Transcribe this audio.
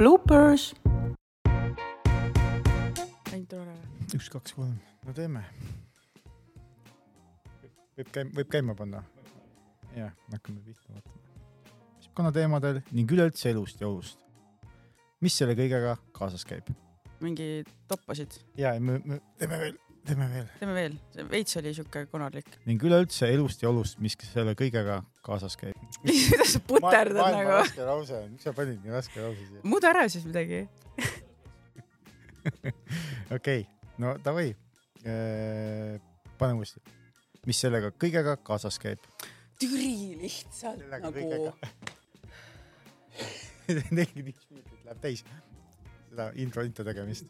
bloopers. üks, kaks, kolm, no teeme. võib käima, võib käima panna? jah, hakkame pihta vaatama. keskkonnateemadel ning üleüldse elust ja olust. mis selle kõigega kaasas käib? mingi toppasid, ja, me, me teeme veel, teeme veel. teeme veel, veits oli siuke konarlik. ning üleüldse elust ja olust, mis selle kõigega kaasas käib. kuidas sa puterdad nagu? raske lause, miks sa panid nii raske lause siia? muuda ära siis midagi. okei, no davai. pane uuesti. mis sellega kõigega kaasas käib? türi lihtsalt Sellega nagu nelikümmend viis minutit läheb täis seda intro, intro tegemist.